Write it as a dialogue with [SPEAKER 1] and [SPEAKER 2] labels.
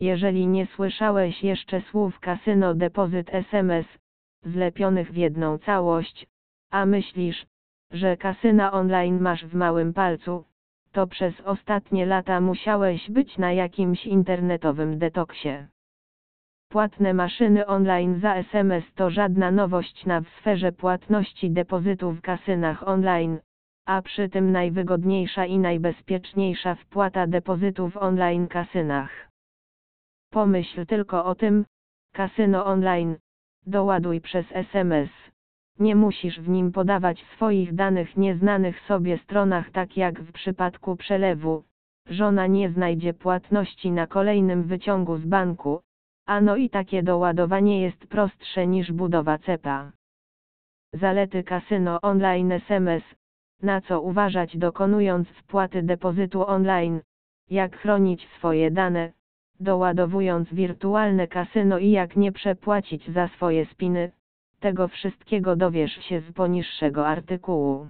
[SPEAKER 1] Jeżeli nie słyszałeś jeszcze słów kasyno depozyt SMS, zlepionych w jedną całość, a myślisz, że kasyna online masz w małym palcu, to przez ostatnie lata musiałeś być na jakimś internetowym detoksie. Płatne maszyny online za SMS to żadna nowość na w sferze płatności depozytu w kasynach online, a przy tym najwygodniejsza i najbezpieczniejsza wpłata depozytu w online kasynach. Pomyśl tylko o tym, kasyno online, doładuj przez SMS. Nie musisz w nim podawać swoich danych nieznanych sobie stronach tak jak w przypadku przelewu. Żona nie znajdzie płatności na kolejnym wyciągu z banku, a no i takie doładowanie jest prostsze niż budowa cepa. Zalety kasyno online SMS. Na co uważać dokonując wpłaty depozytu online, jak chronić swoje dane, doładowując wirtualne kasyno i jak nie przepłacić za swoje spiny. Tego wszystkiego dowiesz się z poniższego artykułu.